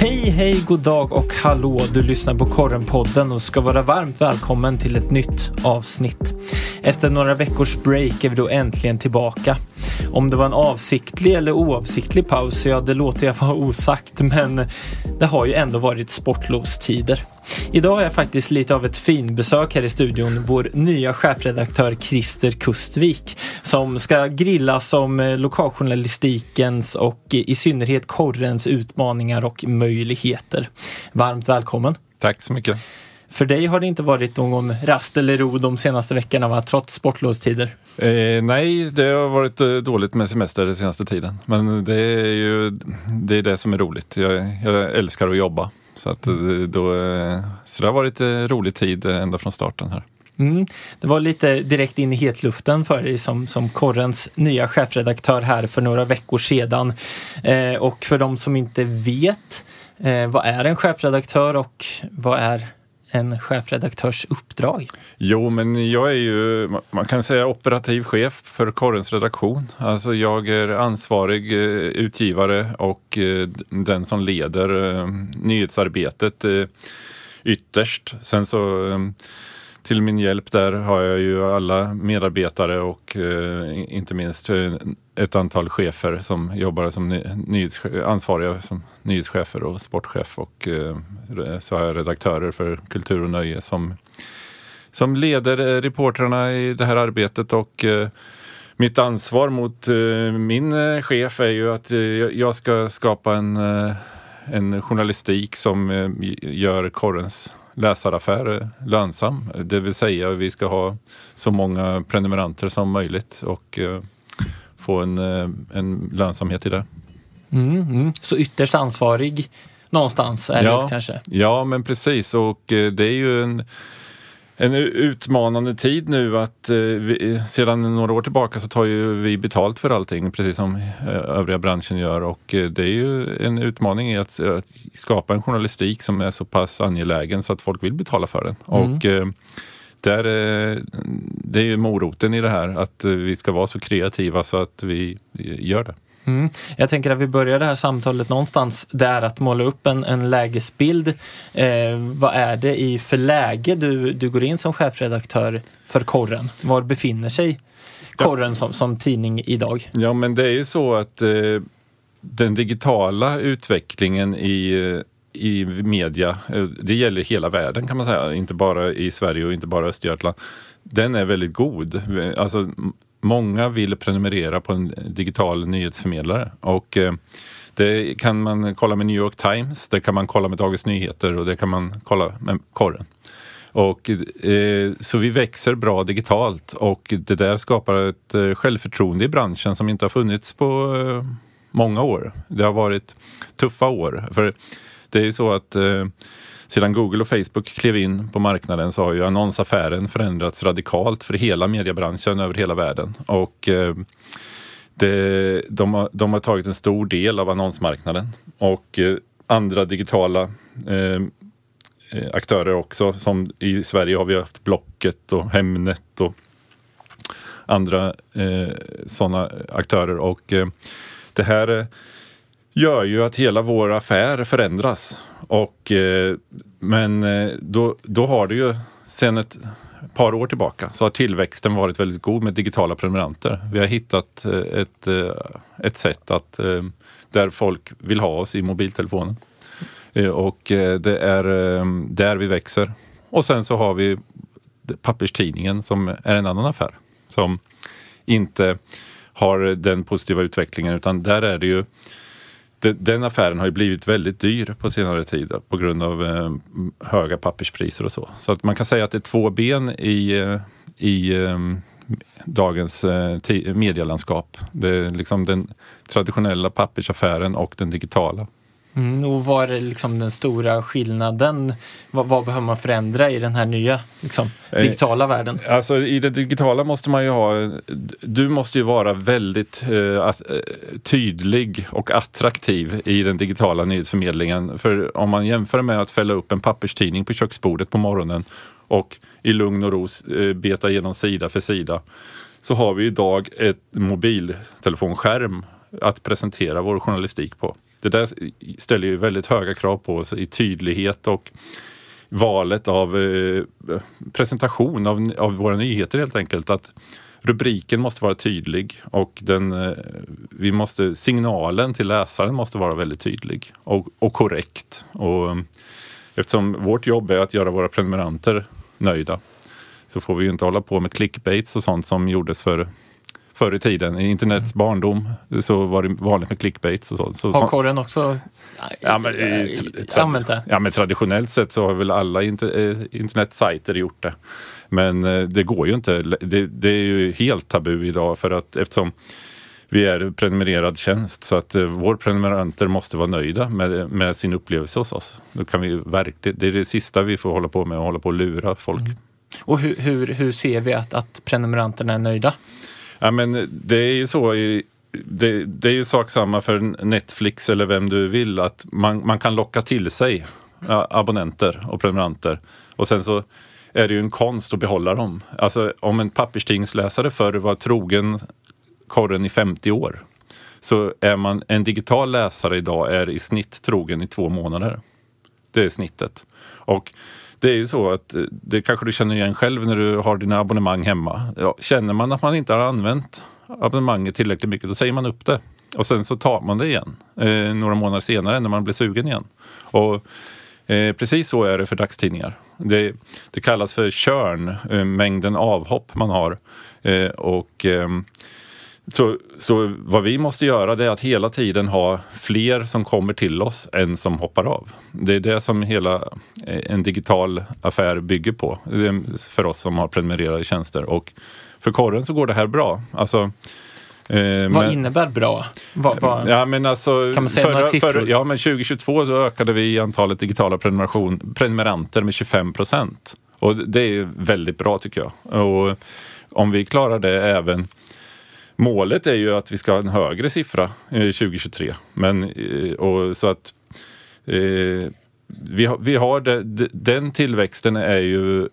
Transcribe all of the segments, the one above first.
Hej, hej, god dag och hallå! Du lyssnar på Korrenpodden och ska vara varmt välkommen till ett nytt avsnitt. Efter några veckors break är vi då äntligen tillbaka. Om det var en avsiktlig eller oavsiktlig paus, ja det låter jag vara osagt, men det har ju ändå varit sportlovstider. Idag har jag faktiskt lite av ett finbesök här i studion, vår nya chefredaktör Christer Kustvik som ska grillas om eh, lokaljournalistikens och eh, i synnerhet korrens utmaningar och möjligheter. Varmt välkommen! Tack så mycket! För dig har det inte varit någon rast eller ro de senaste veckorna, va? trots sportlovstider? Eh, nej, det har varit eh, dåligt med semester den senaste tiden. Men det är ju det, är det som är roligt. Jag, jag älskar att jobba. Så, att, eh, då, eh, så det har varit rolig tid ända från starten här. Mm. Det var lite direkt in i hetluften för dig som, som Korrens nya chefredaktör här för några veckor sedan. Eh, och för de som inte vet, eh, vad är en chefredaktör och vad är en chefredaktörs uppdrag? Jo, men jag är ju, man kan säga operativ chef för Korrens redaktion. Alltså jag är ansvarig eh, utgivare och eh, den som leder eh, nyhetsarbetet ytterst. Sen så till min hjälp där har jag ju alla medarbetare och eh, inte minst eh, ett antal chefer som jobbar som nyhets, ansvariga som nyhetschefer och sportchef och eh, så har jag redaktörer för kultur och nöje som, som leder eh, reportrarna i det här arbetet och eh, mitt ansvar mot eh, min eh, chef är ju att eh, jag ska skapa en, en journalistik som gör korrens läsaraffär lönsam. Det vill säga vi ska ha så många prenumeranter som möjligt och eh, få en, eh, en lönsamhet i det. Mm, mm. Så ytterst ansvarig någonstans är ja, det kanske? Ja, men precis och eh, det är ju en en utmanande tid nu att eh, vi, sedan några år tillbaka så tar ju vi betalt för allting precis som eh, övriga branschen gör och eh, det är ju en utmaning i att, att, skapa en journalistik som är så pass angelägen så att folk vill betala för den. Mm. Och eh, där, eh, det är ju moroten i det här att vi ska vara så kreativa så att vi gör det. Mm. Jag tänker att vi börjar det här samtalet någonstans där att måla upp en, en lägesbild. Eh, vad är det i för läge du, du går in som chefredaktör för Korren? Var befinner sig Korren som, som tidning idag? Ja men det är ju så att eh, den digitala utvecklingen i eh, i media, eh, det gäller hela världen kan man säga, inte bara i Sverige och inte bara Östergötland. Den är väldigt god. Alltså, många vill prenumerera på en digital nyhetsförmedlare. Och eh, det kan man kolla med New York Times, det kan man kolla med Dagens Nyheter och det kan man kolla med Korren. Och, eh, så vi växer bra digitalt och det där skapar ett eh, självförtroende i branschen som inte har funnits på eh, många år. Det har varit tuffa år. För det är ju så att eh, sedan Google och Facebook klev in på marknaden så har ju annonsaffären förändrats radikalt för hela mediebranschen över hela världen. Och eh, det, de, har, de, har, tagit en stor del av annonsmarknaden. Och eh, andra digitala eh, eh aktörer också. Som i Sverige har vi haft Blocket och Hemnet och andra eh, sådana aktörer. Och eh, det här eh, gör ju att hela vår affär förändras. Och, eh, men eh, då, då har det ju sen ett par år tillbaka så har tillväxten varit väldigt god med digitala prenumeranter. Vi har hittat eh, ett, eh, ett sätt att, där folk vill ha oss i mobiltelefonen. Och det är där vi växer. Och sen så har vi papperstidningen som är en annan affär. Som inte har den positiva utvecklingen utan där är det ju den affären har ju blivit väldigt dyr på senare tid på grund av eh, höga papperspriser och så. Så att man kan säga att det är två ben i, eh, i eh, dagens eh, medielandskap. Det är liksom den traditionella pappersaffären och den digitala. Mm, och vad är liksom den stora skillnaden? Vad, vad, behöver man förändra i den här nya liksom, eh, digitala eh, världen? Alltså i det digitala måste man ju ha, du måste ju vara väldigt eh, att, eh, tydlig och attraktiv i den digitala nyhetsförmedlingen. För om man jämför med att fälla upp en papperstidning på köksbordet på morgonen och i lugn och ro eh, beta igenom sida för sida så har vi idag ett mobiltelefonskärm att presentera vår journalistik på det där ställer ju väldigt höga krav på oss i tydlighet och valet av eh, presentation av, av våra nyheter helt enkelt. Att rubriken måste vara tydlig och den, eh, vi måste, signalen till läsaren måste vara väldigt tydlig och, och korrekt. Och, eh, eftersom vårt jobb är att göra våra prenumeranter nöjda så får vi ju inte hålla på med clickbaits och sånt som gjordes för förr i tiden. I internets mm. barndom så var det vanligt med clickbaits och så. så har korren också ja, men, använt det? Ja, men traditionellt sett så har väl alla inter, internetsajter gjort det. Men eh, det går ju inte. Det, det, är ju helt tabu idag för att eftersom vi är prenumererad tjänst så att eh, vår prenumeranter måste vara nöjda med, med sin upplevelse hos oss. Då kan vi verkligen, det är det sista vi får hålla på med, att hålla på och lura folk. Mm. Och hur, hur, hur ser vi att, att prenumeranterna är nöjda? Ja, men det är ju så i, det, det, är ju sak samma för Netflix eller vem du vill att man, man kan locka till sig abonnenter och prenumeranter. Och sen så är det ju en konst att behålla dem. Alltså om en papperstidningsläsare förr var trogen korren i 50 år så är man en digital läsare idag är i snitt trogen i två månader. Det är snittet. Och det är ju så att eh, det kanske du känner igen själv när du har dina abonnemang hemma. Ja, känner man att man inte har använt abonnemanget tillräckligt mycket då säger man upp det. Och sen så tar man det igen eh, några månader senare när man blir sugen igen. Och eh, precis så är det för dagstidningar. Det, det kallas för körn, eh, mängden avhopp man har. Eh, och ehm, så, så vad vi måste göra det är att hela tiden ha fler som kommer till oss än som hoppar av. Det är det som hela eh, en digital affär bygger på för oss som har prenumererade tjänster. Och för korren så går det här bra. Alltså, Eh, vad men, innebär bra? Vad, vad, ja, men alltså, kan man säga förra, några siffror? Förra, ja, men 2022 så ökade vi antalet digitala prenumeranter med 25 procent. Och det är väldigt bra tycker jag. Och om vi klarar det även Målet är ju att vi ska ha en högre siffra eh, 2023. Men, eh, och, så att eh, vi har, vi har det, den tillväxten är ju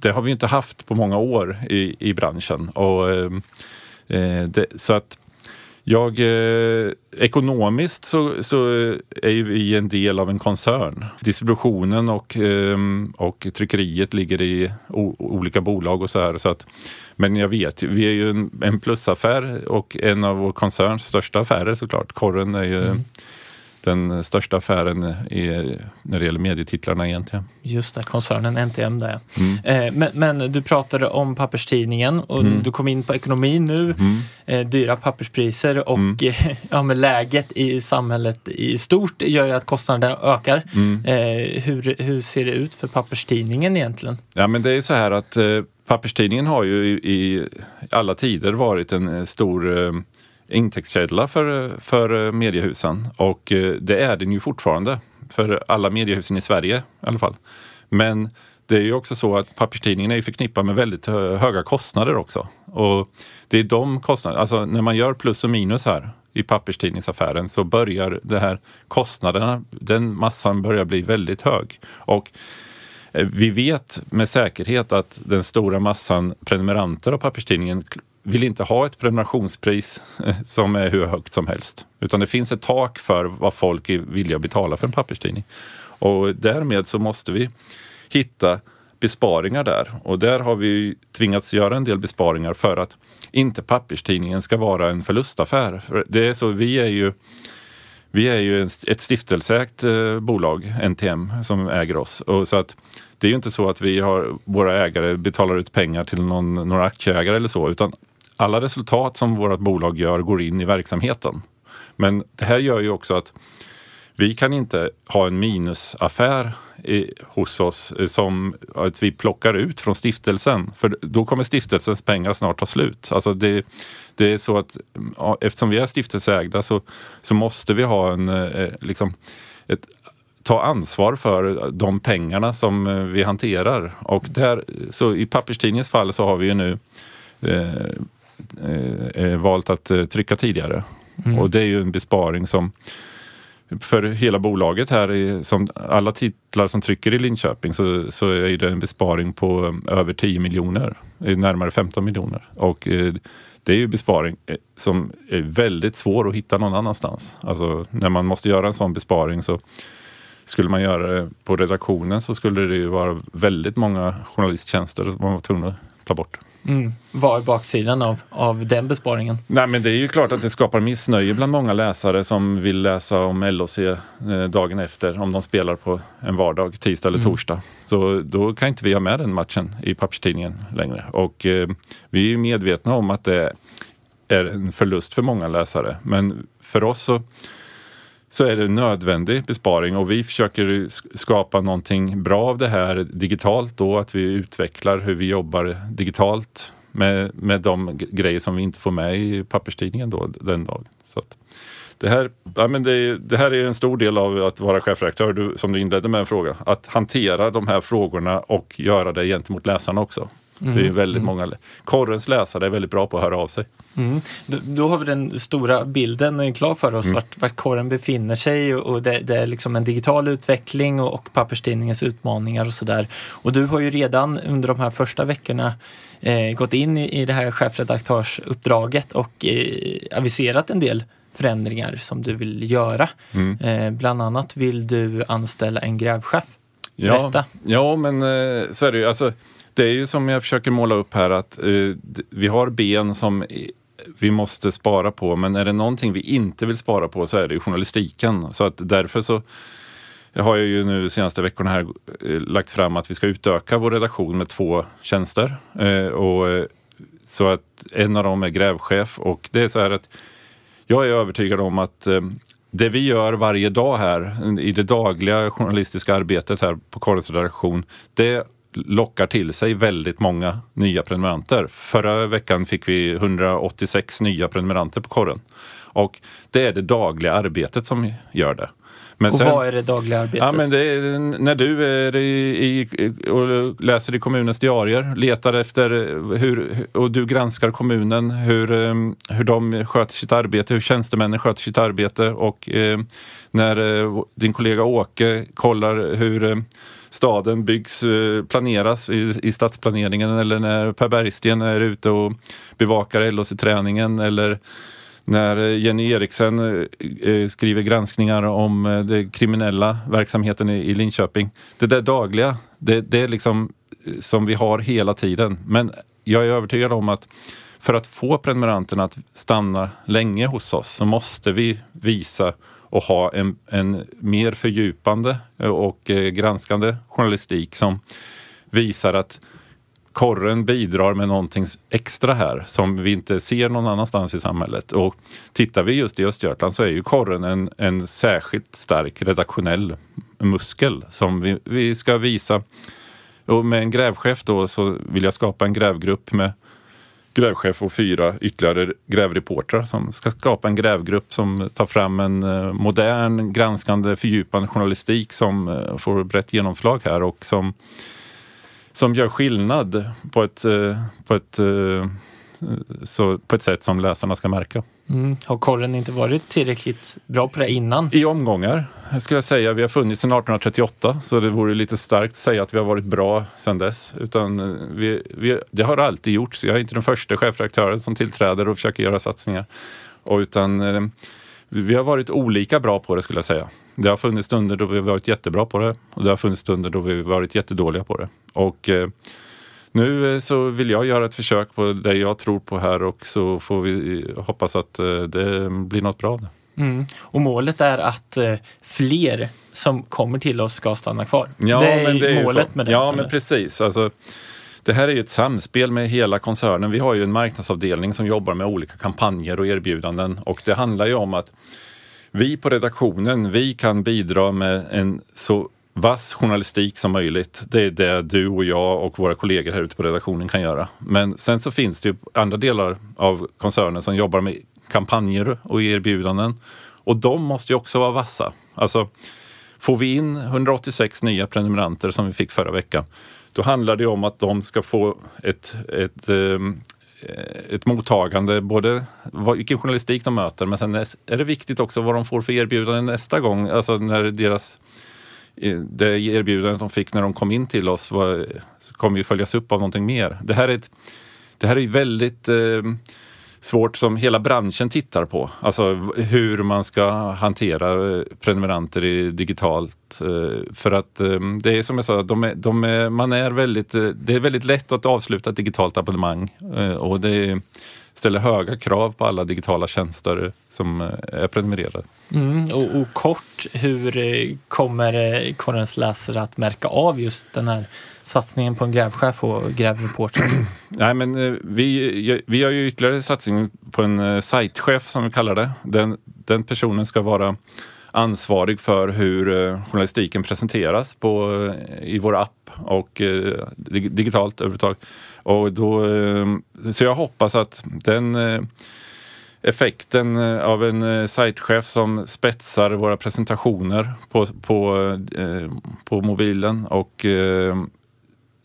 det har vi inte haft på många år i, i branschen. Och, eh det, så att jag, eh, ekonomiskt så, så är ju vi en del av en koncern. Distributionen och, eh, och tryckeriet ligger i o, olika bolag och så här. Så att, men jag vet, vi är ju en, en plusaffär och en av vår koncerns största affärer såklart. Korren är ju mm den största affären i, när det gäller medietitlarna egentligen. Just det, koncernen NTM där. Mm. Eh, men, men, du pratade om papperstidningen och mm. du kom in på ekonomin nu. Mm. Eh, dyra papperspriser och mm. ja, men läget i samhället i stort gör ju att kostnaderna ökar. Mm. Eh, hur, hur ser det ut för papperstidningen egentligen? Ja men det är så här att papperstidningen har ju i, i alla tider varit en stor intäktskälla för, för eh, mediehusen och eh, det är den ju fortfarande för alla mediehusen i Sverige i alla fall. Men det är ju också så att papperstidningen är förknippad med väldigt eh, höga kostnader också. Och det är de kostnaderna, alltså när man gör plus och minus här i papperstidningsaffären så börjar det här kostnaderna, den massan börjar bli väldigt hög. Och vi vet med säkerhet att den stora massan prenumeranter av papperstidningen vill inte ha ett prenumerationspris eh, som är hur högt som helst. Utan det finns ett tak för vad folk är villiga att betala för en papperstidning. Och därmed så måste vi hitta besparingar där. Och där har vi tvingats göra en del besparingar för att inte papperstidningen ska vara en förlustaffär. För det är så, vi är ju vi är ju ett stiftelseägt eh, bolag, NTM, som äger oss. Och så att det är ju inte så att vi har, våra ägare betalar ut pengar till någon, några aktieägare eller så, utan alla resultat som vårt bolag gör går in i verksamheten. Men det här gör ju också att vi kan inte ha en minusaffär i, hos oss eh, som att vi plockar ut från stiftelsen. För då kommer stiftelsens pengar snart ta slut. Alltså det, det är så att eftersom vi är stiftelseägda så, så måste vi ha en, eh, eh, liksom, ett, ta ansvar för de pengarna som eh, vi hanterar. Och där, så I papperstidningens fall så har vi ju nu eh, Eh, eh, valt att eh, trycka tidigare. Mm. Och det är ju en besparing som för hela bolaget här, som alla titlar som trycker i Linköping så, så är det en besparing på över 10 miljoner, närmare 15 miljoner. Och det är ju besparing eh, som är väldigt svår att hitta någon annanstans. Alltså när man måste göra en sån besparing så skulle man göra det på redaktionen så skulle det ju vara väldigt många journalisttjänster som man var tvungen att ta bort. Mm. Vad är baksidan av, av den besparingen? Nej, men det är ju klart att det skapar missnöje bland många läsare som vill läsa om LOC eh, dagen efter om de spelar på en vardag, tisdag eller mm. torsdag. Så då kan inte vi ha med den matchen i papperstidningen längre. Och eh, vi är medvetna om att det är en förlust för många läsare. Men för oss så så är det en nödvändig besparing och vi försöker skapa någonting bra av det här digitalt då, att vi utvecklar hur vi jobbar digitalt med, med de grejer som vi inte får med i papperstidningen då den dagen. Så det, här, ja, men det, det, här är en stor del av att vara chefredaktör, du, som du inledde med en fråga. Att hantera de här frågorna och göra det gentemot läsarna också. Mm. Det är mm. väldigt mm. många. Korrens läsare är väldigt bra på att höra av sig. Mm. Då, då, har vi den stora bilden klar för oss, mm. vart, vart korren befinner sig och, och det, det, är liksom en digital utveckling och, och papperstidningens utmaningar och sådär. Och du har ju redan under de här första veckorna eh, gått in i, i det här chefredaktörsuppdraget och eh, aviserat en del förändringar som du vill göra. Mm. Eh, bland annat vill du anställa en grävchef. Berätta. Ja, ja men eh, så är det ju. Alltså, det är ju som jag försöker måla upp här att uh, vi har ben som vi måste spara på men är det någonting vi inte vill spara på så är det journalistiken. Så att därför så jag har ju nu de senaste veckorna här uh, lagt fram att vi ska utöka vår redaktion med två tjänster. Uh, och, så att en av dem är grävchef och det är så här att jag är övertygad om att det vi gör varje dag här i det dagliga journalistiska arbetet här på Korrens redaktion, det lockar till sig väldigt många nya prenumeranter. Förra veckan fick vi 186 nya prenumeranter på korren. Och det är det dagliga arbetet som gör det. Men och sen, vad är det dagliga arbetet? Ja, men är när du är i, i, och läser i kommunens diarier, letar efter hur, och du granskar kommunen, hur, um, hur de sköter sitt arbete, hur tjänstemännen sköter sitt arbete och eh, när din kollega Åke kollar hur eh, staden byggs, eh, planeras i, i stadsplaneringen eller när Per Bergsten är ute och bevakar LHC-träningen eller när eh, Jenny Eriksen eh, skriver granskningar om den kriminella verksamheten i Linköping. Det där dagliga, det, det är liksom som vi har hela tiden. Men jag är övertygad om att för att få prenumeranterna att stanna länge hos oss så måste vi visa och ha en, en mer fördjupande eh, och eh, granskande journalistik som visar att korren bidrar med någonting extra här som vi inte ser någon annanstans i samhället. Och tittar vi just i Östergötland så är ju korren en, en särskilt stark redaktionell muskel som vi, vi ska visa. Och med en grävchef då så vill jag skapa en grävgrupp med grävchef och fyra ytterligare grävreportrar som ska skapa en grävgrupp som tar fram en eh, modern, granskande, fördjupande journalistik som eh, får brett genomslag här och som, som gör skillnad på ett, eh, på ett så på ett sätt som läsarna ska märka. Mm. Har korren inte varit tillräckligt bra på det innan? I omgångar skulle jag säga. Vi har funnits sedan 1838 så det vore lite starkt att säga att vi har varit bra sedan dess. Utan eh, vi, vi, det har alltid gjorts. Jag är inte den första chefredaktören som tillträder och försöker göra satsningar. Och utan, eh, vi har varit olika bra på det skulle jag säga. Det har funnits stunder då vi har varit jättebra på det och det har funnits stunder då vi har varit jättedåliga på det. Och eh, nu eh, så vill jag göra ett försök på det jag tror på här och så får vi hoppas att eh, det blir något bra. Mm. Och målet är att eh, fler som kommer till oss ska stanna kvar. Ja, det är, men det är målet med det. Ja, eller? men precis. Alltså, det här är ju ett samspel med hela koncernen. Vi har ju en marknadsavdelning som jobbar med olika kampanjer och erbjudanden och det handlar ju om att vi på redaktionen, vi kan bidra med en så vass journalistik som möjligt. Det är det du och jag och våra kollegor här ute på redaktionen kan göra. Men sen så finns det ju andra delar av koncernen som jobbar med kampanjer och erbjudanden. Och de måste ju också vara vassa. Alltså, får vi in 186 nya prenumeranter som vi fick förra veckan, då handlar det om att de ska få ett, ett, ehm, eh, ett mottagande, både vilken journalistik de möter, men sen är det viktigt också vad de får för erbjudande nästa gång, alltså när deras det erbjudandet de fick när de kom in till oss var, kommer ju följas upp av någonting mer. Det här är, ett, det här är väldigt eh, svårt som hela branschen tittar på. Alltså hur man ska hantera eh, prenumeranter i digitalt. Eh, för att eh, det är som jag sa, de är, de är, man är väldigt, eh, det är väldigt lätt att avsluta ett digitalt abonnemang. Eh, och det ställer höga krav på alla digitala tjänster som är prenumererade. Mm, och, och, kort, hur kommer korrens läsare att märka av just den här satsningen på en grävchef och grävreporter? Nej, men eh, vi, vi har ju ytterligare satsning på en eh, sajtchef som vi kallar det. Den, den personen ska vara ansvarig för hur eh, journalistiken presenteras på, i vår app och digitalt överhuvudtaget. Och då, ehm, så jag hoppas att den eh, effekten eh, av en eh, sajtchef som spetsar våra presentationer på, på, på mobilen och ehm,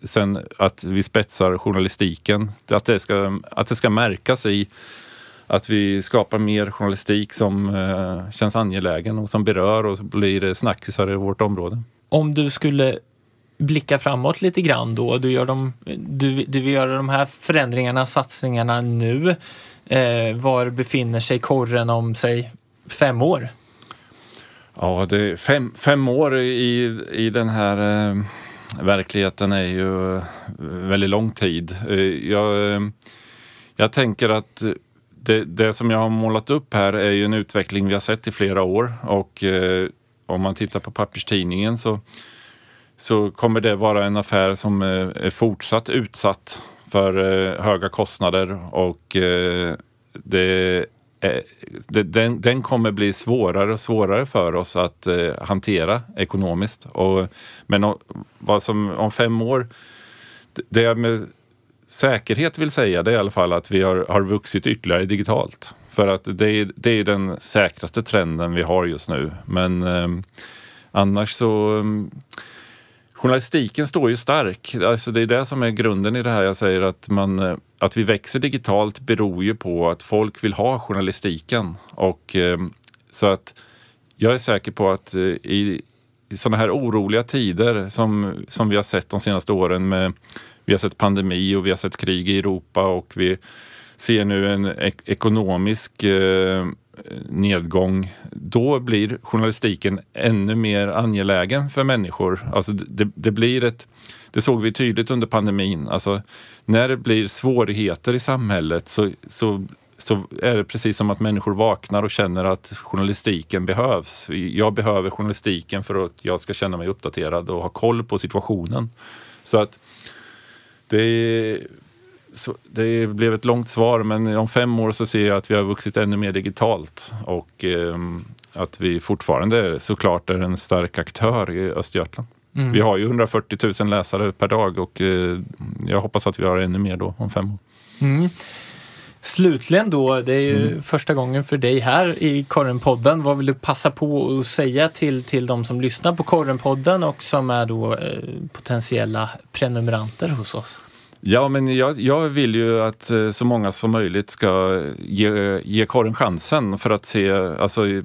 sen att vi spetsar journalistiken. Att det ska, att det ska märkas i att vi skapar mer journalistik som eh, känns angelägen och som berör och blir snackisar i vårt område. Om du skulle blicka framåt lite grann då, du, gör de, du, du vill göra de här förändringarna, satsningarna nu. Eh, var befinner sig korren om, säg, fem år? Ja, det fem, fem år i, i den här eh, verkligheten är ju eh, väldigt lång tid. Eh, jag, eh, jag tänker att det, det, som jag har målat upp här är ju en utveckling vi har sett i flera år och eh, om man tittar på papperstidningen så, så kommer det vara en affär som eh, är fortsatt utsatt för eh, höga kostnader och eh, det den, den, kommer bli svårare och svårare för oss att eh, hantera ekonomiskt. Och, men om, vad som, om fem år, det jag med säkerhet vill säga det är i alla fall att vi har, har vuxit ytterligare digitalt. För att det är, det är den säkraste trenden vi har just nu. Men eh, annars så eh, journalistiken står ju stark. Alltså det är det som är grunden i det här jag säger att, man, eh, att vi växer digitalt beror ju på att folk vill ha journalistiken. Och, eh, så att jag är säker på att eh, i, i sådana här oroliga tider som, som vi har sett de senaste åren med vi har sett pandemi och vi har sett krig i Europa och vi ser nu en ek ekonomisk eh, nedgång, då blir journalistiken ännu mer angelägen för människor. Alltså det, det, blir ett, det såg vi tydligt under pandemin. Alltså när det blir svårigheter i samhället så, så, så är det precis som att människor vaknar och känner att journalistiken behövs. Jag behöver journalistiken för att jag ska känna mig uppdaterad och ha koll på situationen. Så att det det blev ett långt svar men om fem år så ser jag att vi har vuxit ännu mer digitalt och eh, att vi fortfarande såklart är en stark aktör i Östergötland. Mm. Vi har ju 140 000 läsare per dag och eh, jag hoppas att vi har ännu mer då om fem år. Mm. Slutligen då, det är ju mm. första gången för dig här i Korrenpodden. Vad vill du passa på att säga till, till de som lyssnar på Korrenpodden och som är då eh, potentiella prenumeranter hos oss? Ja, men jag, jag, vill ju att eh, så många som möjligt ska ge, ge korren chansen för att se, alltså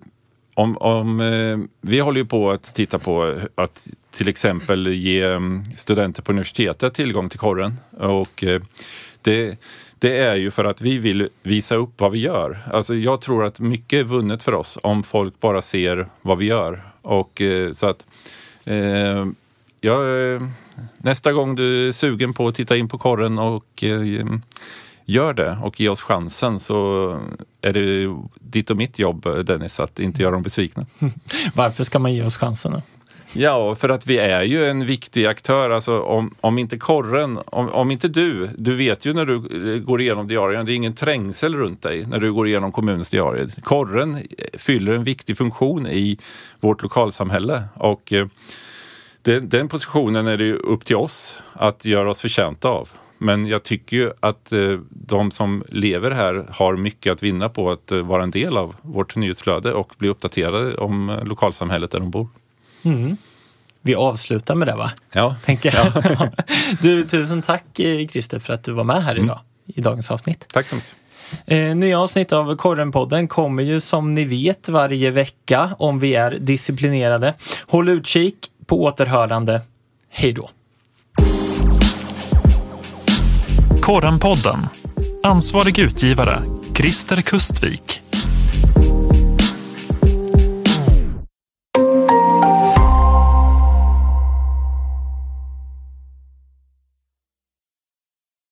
om, om, eh, vi håller ju på att titta på att till exempel ge mm, studenter på universitetet tillgång till korren. Och eh, det, det är ju för att vi vill visa upp vad vi gör. Alltså jag tror att mycket är vunnet för oss om folk bara ser vad vi gör. Och så att eh, jag nästa gång du är sugen på att titta in på korren och eh, gör det och ge oss chansen så är det ditt och mitt jobb Dennis att inte göra dem besvikna. Varför ska man ge oss chansen? Ja, för att vi är ju en viktig aktör. Alltså, om, om inte korren, om, om inte du, du vet ju när du går igenom diarierna, det är ingen trängsel runt dig när du går igenom kommunens diarier. Korren fyller en viktig funktion i vårt lokalsamhälle och eh, den, den, positionen är det ju upp till oss att göra oss förtjänta av. Men jag tycker ju att eh, de som lever här har mycket att vinna på att eh, vara en del av vårt nyhetsflöde och bli uppdaterade om eh, lokalsamhället där de bor. Mm. Vi avslutar med det va? Ja. Tänker jag. Ja. du, tusen tack Christer för att du var med här mm. idag i dagens avsnitt. Tack så mycket. Eh, nya avsnitt av Korrenpodden kommer ju som ni vet varje vecka om vi är disciplinerade. Håll utkik på återhörande. Hej då! Korrenpodden. Ansvarig utgivare Christer Kustvik